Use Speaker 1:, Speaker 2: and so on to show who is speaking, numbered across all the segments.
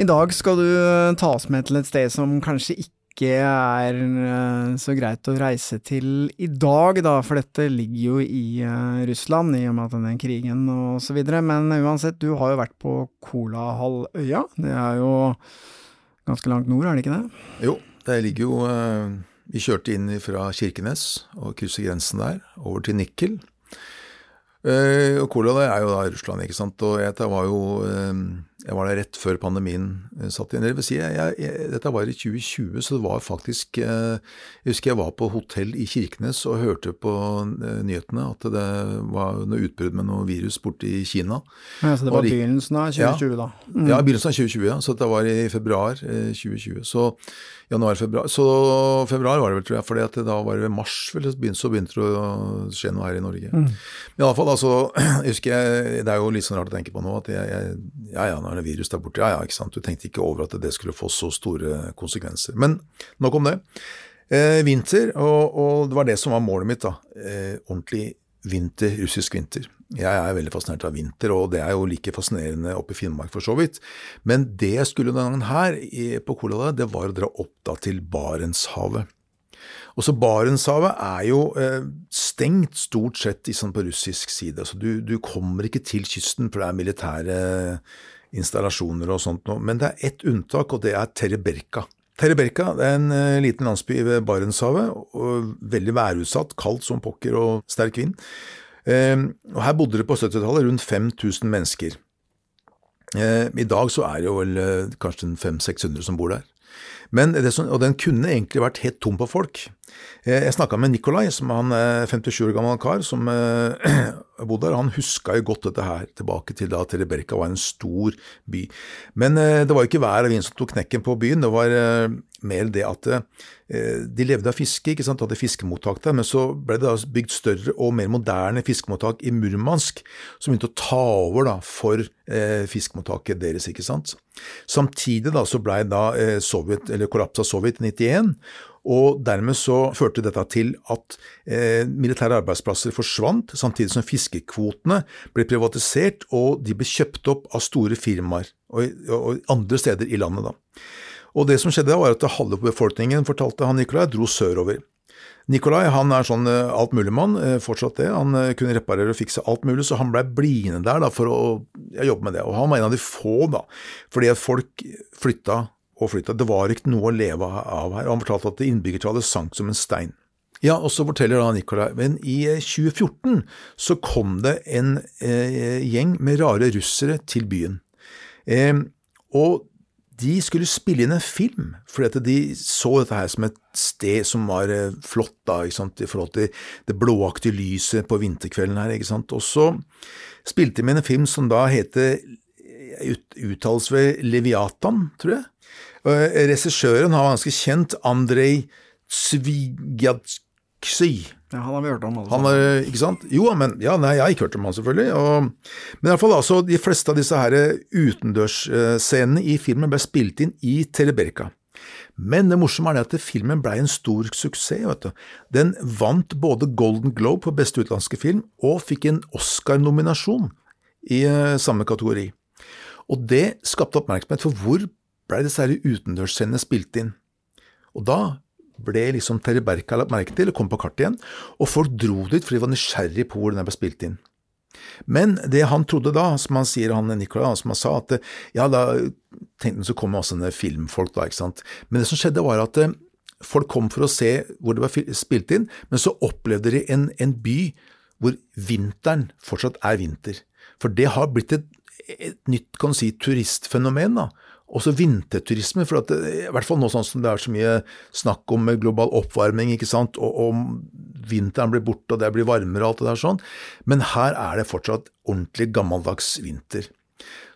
Speaker 1: I dag skal du eh, ta oss med til et sted som kanskje ikke er eh, så greit å reise til i dag, da, for dette ligger jo i eh, Russland, i og med at denne krigen og så videre. Men uansett, du har jo vært på Kolahalvøya. Det er jo ganske langt nord, er det ikke det?
Speaker 2: Jo, det ligger jo Vi kjørte inn fra Kirkenes og krysser grensen der, over til Nikkel. Og Kolahalvøya er jo da Russland, ikke sant. Og jeg, var jo Jeg var der rett før pandemien eh, satt inn. Det vil si, jeg, jeg, dette var i 2020, så det var faktisk eh, Jeg husker jeg var på hotell i Kirkenes og hørte på eh, nyhetene at det var noe utbrudd med noe virus borte i Kina.
Speaker 1: Ja, så det var begynnelsen av 2020, da. Mm.
Speaker 2: Ja, begynnelsen av 2020, ja. Så dette var i februar eh, 2020. Så januar-februar Så februar var det vel, tror jeg, for da var det mars vel, så begynte, så begynte det å skje noe her i Norge. Men i alle fall, altså, jeg husker jeg, Det er jo litt sånn rart å tenke på nå at jeg, jeg ja ja, nå er det virus der borte, ja ja, ikke sant. Du tenkte ikke over at det skulle få så store konsekvenser. Men nok om det. Eh, vinter, og, og det var det som var målet mitt, da. Eh, ordentlig vinter, russisk vinter. Jeg er veldig fascinert av vinter, og det er jo like fascinerende oppe i Finnmark for så vidt. Men det jeg skulle denne gangen her på Kolada, det var å dra opp da til Barentshavet. Og så Barentshavet er jo eh, stengt stort sett liksom, på russisk side. Altså, du, du kommer ikke til kysten, for det er militære installasjoner og sånt noe. Men det er ett unntak, og det er Tereberka. Tereberka er en eh, liten landsby ved Barentshavet, og veldig værutsatt, kaldt som pokker og sterk vind. Eh, og her bodde det på 70-tallet rundt 5000 mennesker. Eh, I dag så er det jo vel eh, kanskje 500-600 som bor der. Men som, og den kunne egentlig vært helt tom på folk. Eh, Jeg snakka med Nikolai, som han er 57 år gammel kar som eh, bodde der. Han huska jo godt dette her, tilbake til da Tereberka var en stor by. Men eh, det var jo ikke hver og vind som tok knekken på byen, det var eh, mer det at eh, de levde av fiske, ikke sant, hadde fiskemottak der, men så ble det da bygd større og mer moderne fiskemottak i Murmansk, som begynte å ta over da for eh, fiskemottaket deres, ikke sant. Samtidig da så blei da eh, Sovjet, eller kollapsa Sovjet i 91, og dermed så førte dette til at eh, militære arbeidsplasser forsvant, samtidig som fiskekvotene ble privatisert, og de ble kjøpt opp av store firmaer og, og, andre steder i landet. da. Og det som skjedde var at halve befolkningen, fortalte han Nikolai, dro sørover. Nikolai han er sånn eh, altmuligmann, eh, fortsatt det. Han eh, kunne reparere og fikse alt mulig, så han blei bliende der da, for å jobbe med det. Og han var en av de få, da, fordi at folk flytta og flytta. Det var ikke noe å leve av her. Han fortalte at innbyggertallet sank som en stein. Ja, og så forteller da Nikolai, men i eh, 2014 så kom det en eh, gjeng med rare russere til byen. Eh, og de skulle spille inn en film, fordi de så dette her som et sted som var eh, flott da, ikke sant, i forhold til det blåaktige lyset på vinterkvelden her, ikke sant. Og så spilte de med en film som da heter, uttales ved Leviatan, tror jeg. Og Regissøren har ganske kjent Andrej Svigatsky.
Speaker 1: Ja, han har vi hørt om. Altså.
Speaker 2: Han er, ikke sant? Jo, men ja, nei, jeg har ikke hørt om han selvfølgelig. Og, men i alle fall altså, de fleste av disse her utendørsscenene i filmen ble spilt inn i Teleberka. Men det morsomme er det at filmen ble en stor suksess. vet du. Den vant både Golden Globe for beste utenlandske film og fikk en Oscar-nominasjon i eh, samme kategori. Og det skapte oppmerksomhet for hvor ble disse utendørsscenene spilt inn. Og da ble liksom Terje Berka lagt merke til og kom på kartet igjen, og folk dro dit fordi de var nysgjerrig på hvor den ble spilt inn. Men det han trodde da, som han sier, han Nicolai, som han sa, at ja, da tenkte han så kom også sånne filmfolk da, ikke sant. Men det som skjedde var at eh, folk kom for å se hvor det var spilt inn, men så opplevde de en, en by hvor vinteren fortsatt er vinter. For det har blitt et, et nytt, kan si, turistfenomen da. Også vinterturisme, for at det, i hvert fall nå sånn som det er så mye snakk om global oppvarming, ikke sant, og om vinteren blir borte og det blir varmere og alt det der sånn, men her er det fortsatt ordentlig gammeldags vinter.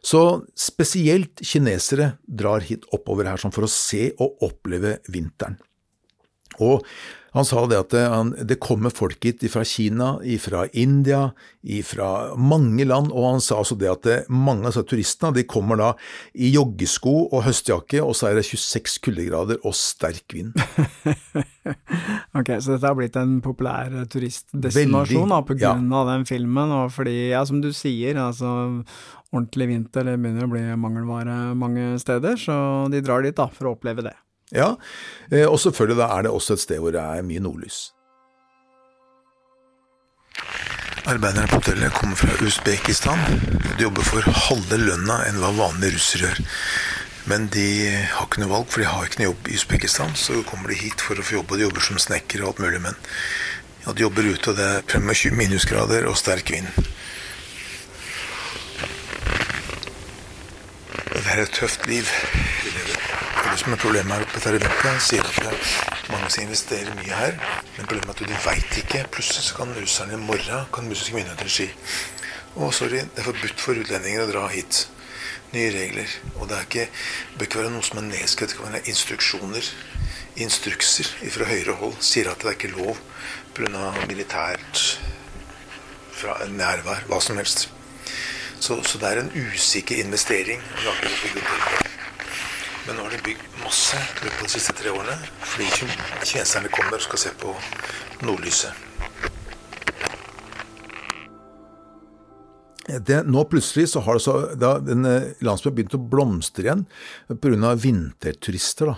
Speaker 2: Så spesielt kinesere drar hit oppover her sånn for å se og oppleve vinteren. Og han sa det at det, han, det kommer folk hit fra Kina, fra India, fra mange land, og han sa også det at det, mange av turistene de kommer da i joggesko og høstjakke, og så er det 26 kuldegrader og sterk vind.
Speaker 1: Ok, så dette har blitt en populær turistdestinasjon da, på
Speaker 2: ja.
Speaker 1: grunn av den filmen, og fordi, ja, som du sier, altså ordentlig vinter det begynner å bli mangelvare mange steder, så de drar dit da for å oppleve det.
Speaker 2: Ja, eh, og selvfølgelig da er det også et sted hvor det er mye nordlys. Arbeiderne på hotellet kommer fra Usbekistan. De jobber for halve lønna enn hva vanlige russere gjør. Men de har ikke noe valg, for de har ikke noe jobb i Usbekistan. Så kommer de hit for å få jobbe, og de jobber som snekkere og alt mulig. Men ja, de jobber ute, og det er 25 minusgrader og sterk vind. Det er et tøft liv Og det som er problemet her oppe i Tarevika, sier at er mange som investerer mye her, men problemet er at de veit ikke. Plutselig så kan russerne i morgen kan russiske myndigheter si å, sorry, det er forbudt for utlendinger å dra hit. Nye regler. Og det er ikke, det bør ikke være noe som er nedskrevet. Det kan være instruksjoner, instrukser fra høyere hold. Sier at det er ikke lov pga. militært fra nærvær, hva som helst. Så, så det er en usikker investering Og det hotell. Men nå har de bygd masse i løpet de siste tre årene fordi kin- kineserne kommer og skal se på nordlyset. Det, nå plutselig så har så, da, eh, landsbyen begynt å blomstre igjen pga. vinterturister. Da.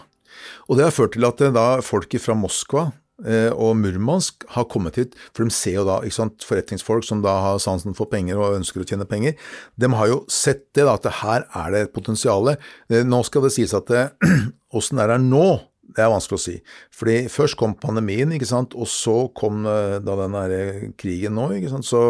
Speaker 2: Og det har ført til at eh, da folk fra Moskva og Murmansk har kommet hit, for de ser jo da ikke sant, forretningsfolk som da har sansen for penger og ønsker å tjene penger, de har jo sett det da, at her er det et potensial. Nå skal det sies at det, åssen det er her nå, det er vanskelig å si. Fordi først kom pandemien, ikke sant, og så kom eh, da den eh, krigen nå. ikke sant, Så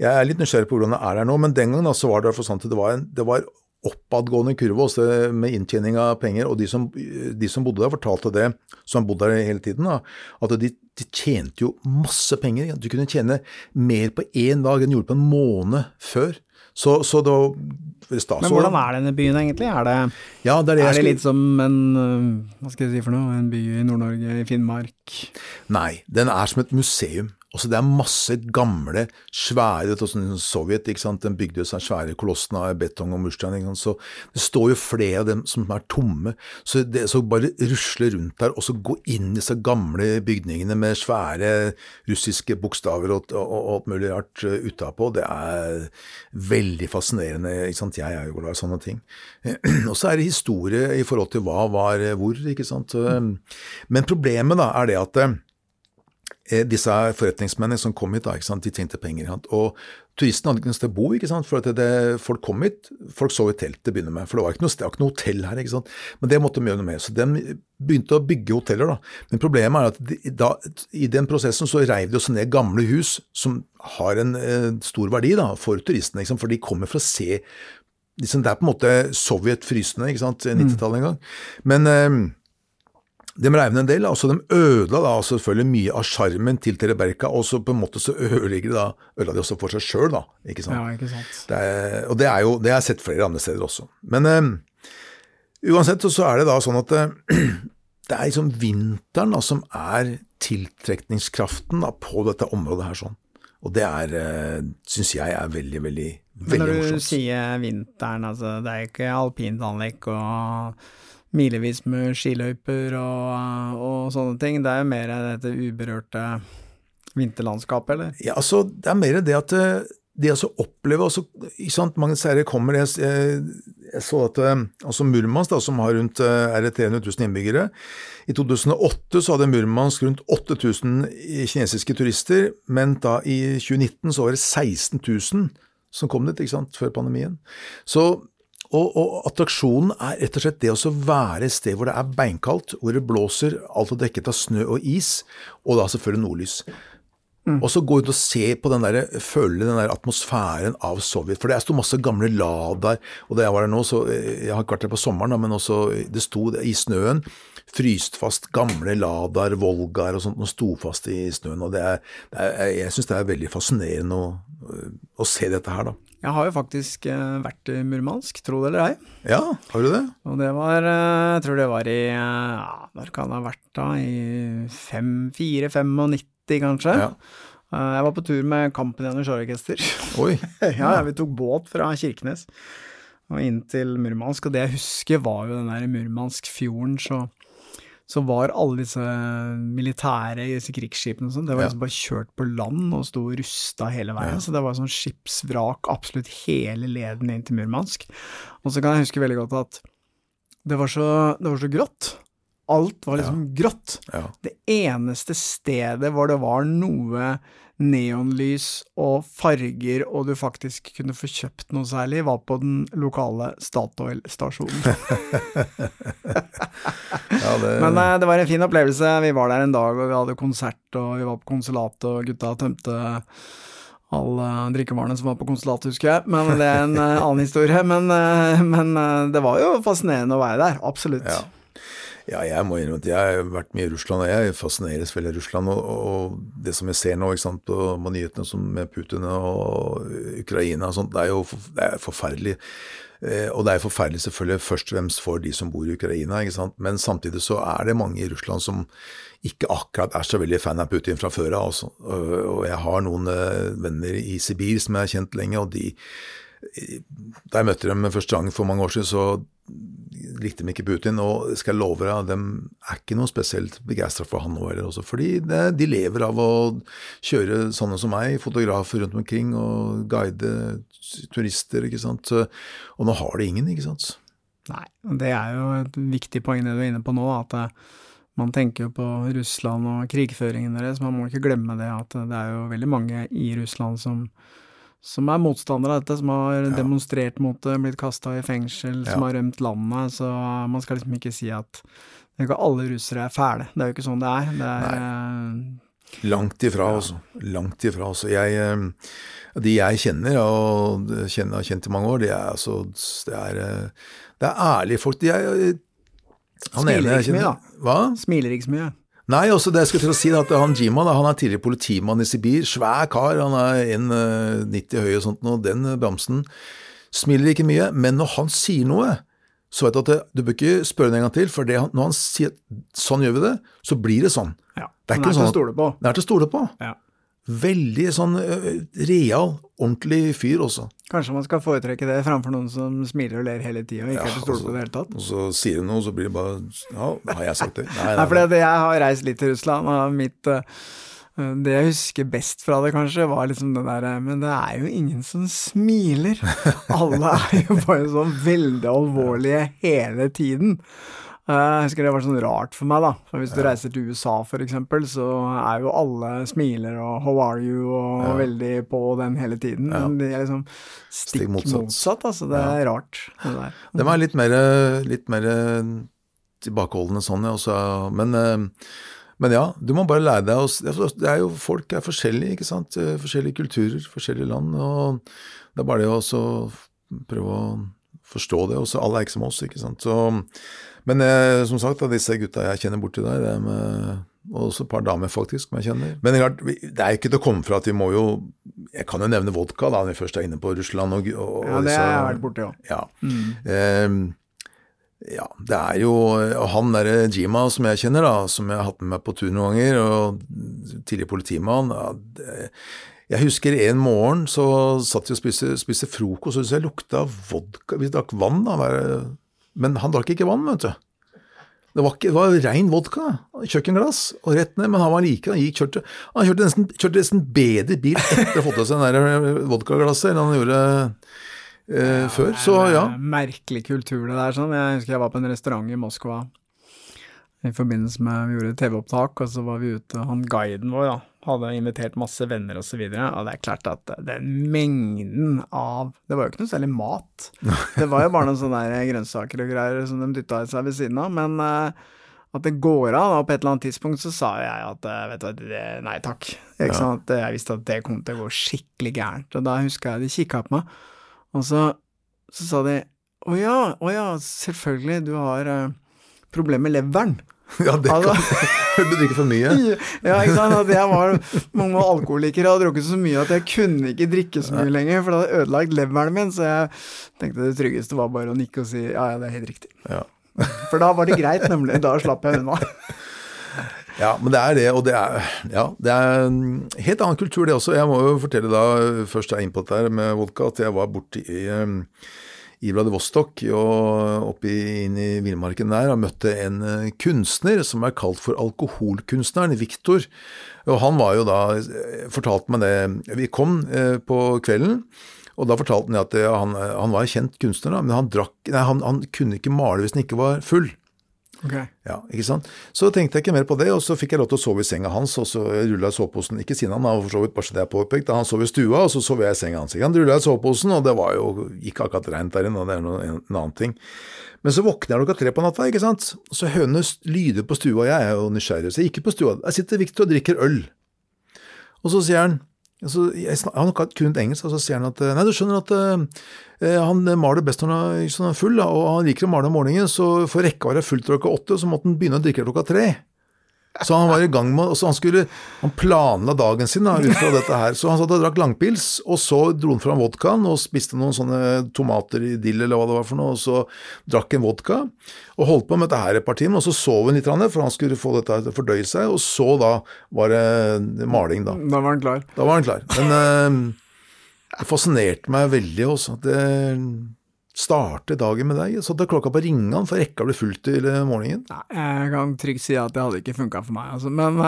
Speaker 2: jeg er litt nysgjerrig på hvordan det er her nå, men den gangen da, så var det hvert fall sånn det var, en, det var oppadgående kurve også med inntjening av penger, og de som, de som bodde der, fortalte det, som bodde der hele tiden, da, at de, de tjente jo masse penger. Du kunne tjene mer på én dag enn du gjorde på en måned før. Så, så det var stas.
Speaker 1: Men hvordan er denne byen egentlig? Er det,
Speaker 2: ja, det er det
Speaker 1: er det litt som en, øh, hva skal jeg si for noe, en by i Nord-Norge, i Finnmark?
Speaker 2: Nei, den er som et museum. Også det er masse gamle, svære sånn Sovjet, ikke sant? den bygde seg svære kolossene av betong og murstein. Så det står jo flere av dem som er tomme. Så det så bare rusle rundt der, og så gå inn i disse gamle bygningene med svære russiske bokstaver og, og, og alt mulig rart uh, utapå, det er veldig fascinerende. Ikke sant? Jeg er jo glad i sånne ting. og så er det historie i forhold til hva var eh, hvor, ikke sant. Um, Men problemet da er det at eh, eh, disse forretningsmennene som kom hit, da, de tjente penger. Og turistene hadde ikke noe sted å bo, for at det, folk kom hit, folk sov i telt til å begynne med. For det var ikke noe, sted, ikke noe hotell her. Men det måtte de gjøre noe med. Så de begynte å bygge hoteller. da. Men problemet er at de, da, i den prosessen så reiv de også ned gamle hus som har en eh, stor verdi da, for turistene, for de kommer for å se liksom, Det er på en måte Sovjet frysende, ikke sant, 90-tallet en gang. Men eh, de reiv ned en del, altså de ødela da selvfølgelig mye av sjarmen til Tereberka, og så på en måte så ødelegger de da, ødela de også for seg sjøl, da. ikke sant.
Speaker 1: Ja, ikke sant.
Speaker 2: Det er, og det er jo, det har jeg sett flere andre steder også. Men um, uansett så er det da sånn at uh, det er liksom vinteren da, som er tiltrekningskraften da, på dette området her sånn. Og det er, eh, syns jeg er veldig, veldig,
Speaker 1: Men
Speaker 2: veldig
Speaker 1: når du
Speaker 2: morsomt.
Speaker 1: sier vinteren, altså det er ikke alpinanlegg og milevis med skiløyper og, og sånne ting, det er jo mer dette uberørte vinterlandskapet, eller?
Speaker 2: Ja, altså, det er mer det at det de altså opplever også, ikke sant, Mange seire kommer jeg, jeg, jeg så at eh, altså Murmansk, da, som har rundt eh, er 300 000 innbyggere I 2008 så hadde Murmansk rundt 8000 kinesiske turister, men da i 2019 så var det 16 000 som kom dit, ikke sant, før pandemien. Så og, og, attraksjonen er rett og slett det å være et sted hvor det er beinkaldt, hvor det blåser, alt er dekket av snø og is, og da selvfølgelig nordlys. Og så gå ut og se på den der, føle den der atmosfæren av Sovjet. For det sto masse gamle Ladaer, og da jeg var der nå, så Jeg har ikke vært der på sommeren, men også det sto i snøen fryst fast gamle Ladaer, Volgaer og sånt, og sto fast i snøen. og det er, det er Jeg syns det er veldig fascinerende å, å se dette her, da.
Speaker 1: Jeg har jo faktisk eh, vært i Murmansk, tro det eller ei.
Speaker 2: Ja, har du det?
Speaker 1: Og det var eh, Jeg tror det var i ja, Når kan det ha vært da? I 4-95, kanskje. Ja. Eh, jeg var på tur med Kampen Gjennom Sjøorkester.
Speaker 2: Oi.
Speaker 1: ja, vi tok båt fra Kirkenes og inn til Murmansk. Og det jeg husker, var jo den der Murmanskfjorden, så så var alle disse militære disse krigsskipene og sånn, det var liksom bare kjørt på land og sto rusta hele veien. Så det var sånn skipsvrak absolutt hele leden inn til Murmansk. Og så kan jeg huske veldig godt at det var så, det var så grått. Alt var liksom ja. grått. Ja. Det eneste stedet hvor det var noe neonlys og farger, og du faktisk kunne få kjøpt noe særlig, var på den lokale Statoil-stasjonen. ja, det... Men eh, det var en fin opplevelse. Vi var der en dag, og vi hadde konsert, og vi var på konsulatet, og gutta tømte alle drikkevarene som var på konsulatet, husker jeg. Men det er en uh, annen historie. Men, uh, men det var jo fascinerende å være der. Absolutt.
Speaker 2: Ja. Ja, jeg må innrømme at jeg har vært mye i Russland, og jeg fascineres veldig av Russland. Og, og, det som jeg ser nå ikke sant, på, på nyhetene med Putin og Ukraina og sånt, det er jo det er forferdelig. Eh, og det er forferdelig selvfølgelig først og fremst for de som bor i Ukraina, ikke sant? men samtidig så er det mange i Russland som ikke akkurat er så veldig fan av Putin fra før av. Altså. Og jeg har noen eh, venner i Sibir som jeg har kjent lenge, og de da jeg møtte dem første gang for mange år siden, så likte de ikke Putin. Og skal jeg love deg, de er ikke noe spesielt begeistra for han nå heller også. Fordi det, de lever av å kjøre sånne som meg, fotografer rundt omkring, og guide turister, ikke sant. Og nå har de ingen, ikke sant.
Speaker 1: Nei, det er jo et viktig poeng det du er inne på nå, at eh, man tenker jo på Russland og krigføringen deres. Man må ikke glemme det at det er jo veldig mange i Russland som som er motstandere av dette, som har ja. demonstrert mot det, blitt kasta i fengsel, ja. som har rømt landet. Så man skal liksom ikke si at ikke alle russere er fæle. Det er jo ikke sånn det er. Det er
Speaker 2: Nei. Langt ifra, ja. altså. Langt ifra. Altså. Jeg, eh, de jeg kjenner, og kjenner, har kjent i mange år, de er altså Det er, eh, det er ærlige folk. De er
Speaker 1: Smiler ikke så mye, da.
Speaker 2: Hva?
Speaker 1: Smiler ikke så mye.
Speaker 2: Nei, også det jeg skulle til å si, at han Jima da, han er tidligere politimann i Sibir. Svær kar, han er 1,90 eh, høy og sånt, og den eh, bamsen smiler ikke mye. Men når han sier noe, så vet du at det, du bør ikke spørre en gang til, for det, når han sier sånn gjør vi det, så blir det sånn.
Speaker 1: Ja, det er, ikke sånn, til å stole på.
Speaker 2: Det er til å stole på. Veldig sånn real, ordentlig fyr også.
Speaker 1: Kanskje man skal foretrekke det framfor noen som smiler og ler hele tida og ikke ja, er til å stole på det hele tatt.
Speaker 2: Og så sier du noe, så blir det bare Ja, har jeg sagt det?
Speaker 1: Nei, nei, nei. fordi jeg har reist litt til Russland, og mitt det jeg husker best fra det, kanskje, var liksom det derre Men det er jo ingen som smiler. Alle er jo bare sånn veldig alvorlige hele tiden. Eh, jeg husker det var sånn rart for meg, da. For hvis du reiser til USA f.eks., så er jo alle smiler og 'how are you' og ja. veldig på den hele tiden. Men de er liksom stikk, stikk motsatt. motsatt. altså. Det er rart. Det der.
Speaker 2: De er litt mer, litt mer tilbakeholdne sånn, Også, men, eh, men ja, du må bare lære deg å det er jo, Folk er forskjellige, ikke sant. Forskjellige kulturer, forskjellige land. og Det er bare det å prøve å forstå det. Også, alle er ikke som oss, ikke sant. Så men eh, som sagt, av disse gutta jeg kjenner borti der, det med, og også et par damer faktisk som jeg kjenner Men det er ikke til å komme fra at vi må jo Jeg kan jo nevne vodka da, når vi først er inne på Russland. Og, og,
Speaker 1: ja, det har jeg vært borti òg.
Speaker 2: Ja. Mm. Eh, ja, det er jo han derre Jima som jeg kjenner, da, som jeg har hatt med meg på tur noen ganger, og tidligere politimann ja, det, jeg husker en morgen så satt vi og spiste, spiste frokost, og så jeg lukta vodka Vi drakk vann, da. Men han drakk ikke vann, vet du. Det var, ikke, det var rein vodka. Kjøkkenglass og rett ned. Men han var like, han gikk, kjørte, han kjørte nesten, kjørte nesten bedre bil etter å ha fått i seg det vodkaglasset enn han gjorde eh, før. Så ja.
Speaker 1: Er Merkelig kultur det der. Sånn. Jeg husker jeg var på en restaurant i Moskva i forbindelse med vi gjorde TV-opptak, og så var vi ute, han guiden vår da, hadde invitert masse venner og så videre, og det er klart at den mengden av Det var jo ikke noe særlig mat. Det var jo bare noen sånne grønnsaker og greier som de dytta i seg ved siden av, men eh, at det går av, og på et eller annet tidspunkt så sa jeg at eh, vet du det, nei takk. Ikke sant? Jeg visste at det kom til å gå skikkelig gærent, og da husker jeg de kikka på meg, og så, så sa de å ja, å ja, selvfølgelig, du har uh, problemer med leveren.
Speaker 2: ja det
Speaker 1: Altså-
Speaker 2: kan Du drikker for mye.
Speaker 1: Ja, ikke sant. At jeg var mange alkoholiker og hadde drukket så mye at jeg kunne ikke drikke så mye lenger, for det hadde ødelagt leveren min, så jeg tenkte det tryggeste var bare å nikke og si ja, ja, det er helt riktig.
Speaker 2: Ja.
Speaker 1: For da var det greit, nemlig. Da slapp jeg unna.
Speaker 2: Ja, men det er det, og det er, ja, det er en helt annen kultur det også. Jeg må jo fortelle da, først jeg er inne på dette her med vodka, at jeg var borti i, um, i Vladivostok og oppe inn i villmarken der og møtte en eh, kunstner som er kalt for alkoholkunstneren, Viktor. Og han var jo da, eh, fortalte meg det, vi kom eh, på kvelden, og da fortalte han at han, han var en kjent kunstner, men han, drakk, nei, han, han kunne ikke male hvis han ikke var full. Ja, ikke sant? Så tenkte jeg ikke mer på det, og så fikk jeg lov til å sove i senga hans, og så rulla jeg soveposen, ikke siden han, har for så vidt, bare så det er påpekt, han sov i stua, og så sov jeg i senga hans. Han rulla jeg soveposen, og det var jo ikke akkurat rent der inne, og det er noe, en, en annen ting. Men så våkner jeg klokka tre på natta, ikke sant, så jeg lyder på stua, jeg er jo nysgjerrig, så jeg gikk på stua, der sitter Victor og drikker øl. Og så sier han så jeg, Han kan kun engelsk, og så sier han at Nei, du skjønner at eh, han maler best når han er, full, og han liker å male om morgenen, så for rekka var det fullt klokka åtte, så måtte han begynne å drikke klokka tre. Så han var i gang med så han, skulle, han planla dagen sin da, ut fra dette her. Så han satt og drakk langpils, og så dro han fram vodkaen og spiste noen sånne tomater i dill eller hva det var for noe, og så drakk han vodka og holdt på med dette her et par timer, og så sov han litt, for han skulle få dette til å fordøye seg, og så da var det maling, da.
Speaker 1: Da var han klar.
Speaker 2: Da var han klar. Men eh, det fascinerte meg veldig også at det starte dagen med deg. Så da klokka på ringene, for rekka ble fullt til morgenen.
Speaker 1: Nei, jeg kan trygt si at det hadde ikke funka for meg, altså. Men,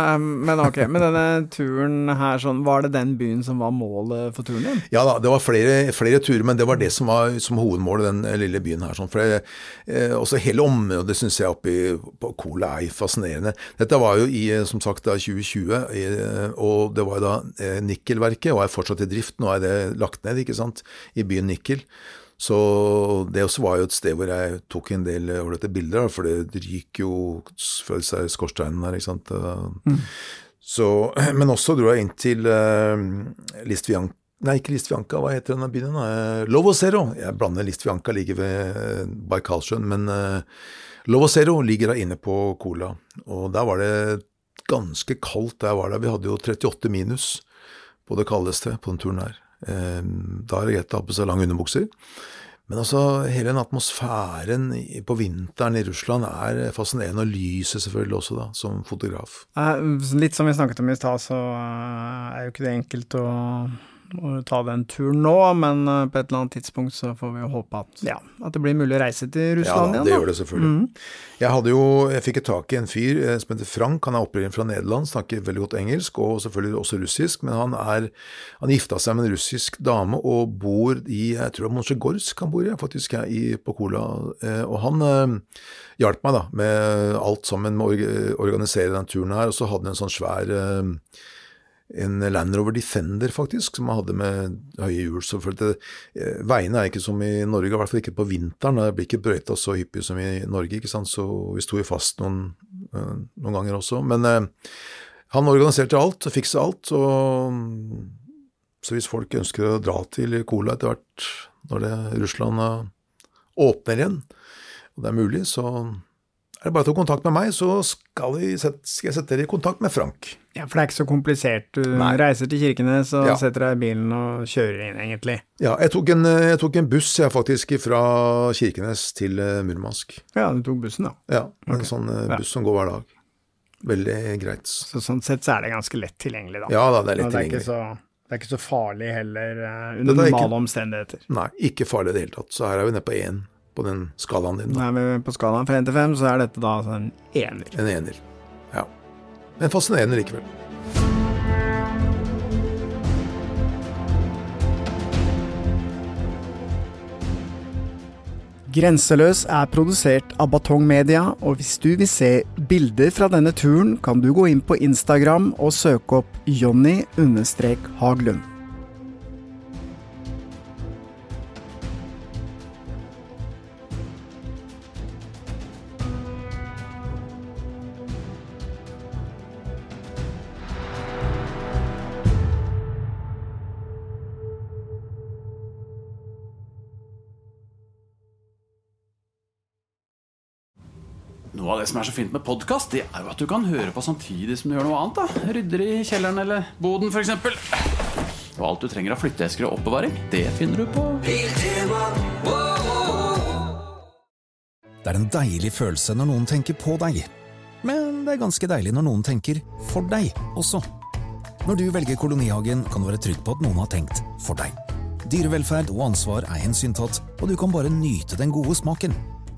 Speaker 1: men ok, med denne turen her sånn, var det den byen som var målet for turen din?
Speaker 2: Ja da, det var flere, flere turer, men det var det som var som hovedmålet, den eh, lille byen her. Sånn. For det, eh, også hele området syns jeg oppe i, på Kola er fascinerende. Dette var jo i, eh, som sagt, da 2020, i, eh, og det var da eh, Nikkelverket, og er fortsatt i drift. Nå er det lagt ned, ikke sant, i byen Nikkel. Så det også var jo et sted hvor jeg tok en del ålreite bilder, for det ryker jo fra disse skorsteinene her, ikke sant. Så, men også dro jeg inn til uh, Listvianca Nei, ikke Listvianca, hva heter denne byen? Uh, Lovosero. Jeg blander Listvianca, ligger ved uh, Baikalsjøen, men uh, Lovosero ligger da inne på Cola. Og der var det ganske kaldt der jeg var der. Vi hadde jo 38 minus på det kaldeste på den turen her. Uh, da er det greit å ha på seg lange underbukser. Men altså, hele den atmosfæren på vinteren i Russland er fascinerende, og lyset selvfølgelig også, da, som fotograf.
Speaker 1: Eh, Litt som vi snakket om i stad, så eh, er jo ikke det enkelt å, å ta den turen nå, men eh, på et eller annet tidspunkt så får vi jo håpe at, ja, at det blir mulig å reise til Russland
Speaker 2: igjen.
Speaker 1: igjen.
Speaker 2: det gjør det selvfølgelig. Jeg hadde jo, jeg fikk et tak i en fyr eh, som heter Frank, han er opprinnelig fra Nederland, snakker veldig godt engelsk, og selvfølgelig også russisk, men han er, han gifta seg med en russisk dame og bor i, jeg tror det er Monsjegorsk han bor i, faktisk, her i, på Kola, eh, og han eh, hjalp meg da, med alt sammen med å organisere den turen her, og så hadde han en sånn svær eh, en Land Rover Defender, faktisk, som han hadde med høye hjul. Så følte eh, veiene er ikke som i Norge, i hvert fall ikke på vinteren. Det blir ikke brøyta så hyppig som i Norge, ikke sant? så vi sto jo fast noen, eh, noen ganger også. Men eh, han organiserte alt og fiksa alt. Og, så hvis folk ønsker å dra til Kola etter hvert, når det Russland åpner igjen, og det er mulig, så er det bare å ta kontakt med meg, så skal, sette, skal jeg sette dere i kontakt med Frank.
Speaker 1: Ja, for det er ikke så komplisert. Du
Speaker 2: Nei.
Speaker 1: reiser til Kirkenes og
Speaker 2: Ja.
Speaker 1: setter deg i bilen og kjører inn, egentlig.
Speaker 2: Ja, jeg tok en, jeg tok en buss jeg faktisk fra Kirkenes til eh, Murmansk.
Speaker 1: Ja, du tok bussen, da.
Speaker 2: Ja, en sånn buss
Speaker 1: Ja.
Speaker 2: som går hver dag. Veldig greit.
Speaker 1: Så sånn sett så er det ganske lett tilgjengelig, da.
Speaker 2: Ja da, det er lett
Speaker 1: det, er ikke
Speaker 2: tilgjengelig.
Speaker 1: så, det er ikke så farlig heller, eh, under
Speaker 2: er
Speaker 1: normale omstendigheter.
Speaker 2: Nei, ikke farlig i det hele tatt. Så her er vi nede på én på den skalaen din.
Speaker 1: Nei,
Speaker 2: Da.
Speaker 1: er på skalaen fra 1 til 5, så er dette da altså en ener.
Speaker 2: En ener. Ja. Men fascinerende likevel.
Speaker 1: Grenseløs er produsert av Batong Media, og hvis du vil se bilder fra denne turen, kan du gå inn på Instagram og søke opp Jonny-Haglund.
Speaker 3: Noe av det som er så fint med podkast, det er jo at du kan høre på samtidig som du gjør noe annet. da Rydder i kjelleren eller boden, f.eks. Og alt du trenger av flytteesker og oppbevaring, det finner du på
Speaker 4: Det er en deilig følelse når noen tenker på deg. Men det er ganske deilig når noen tenker for deg også. Når du velger Kolonihagen, kan du være trygg på at noen har tenkt for deg. Dyrevelferd og ansvar er hensyntatt, og du kan bare nyte den gode smaken.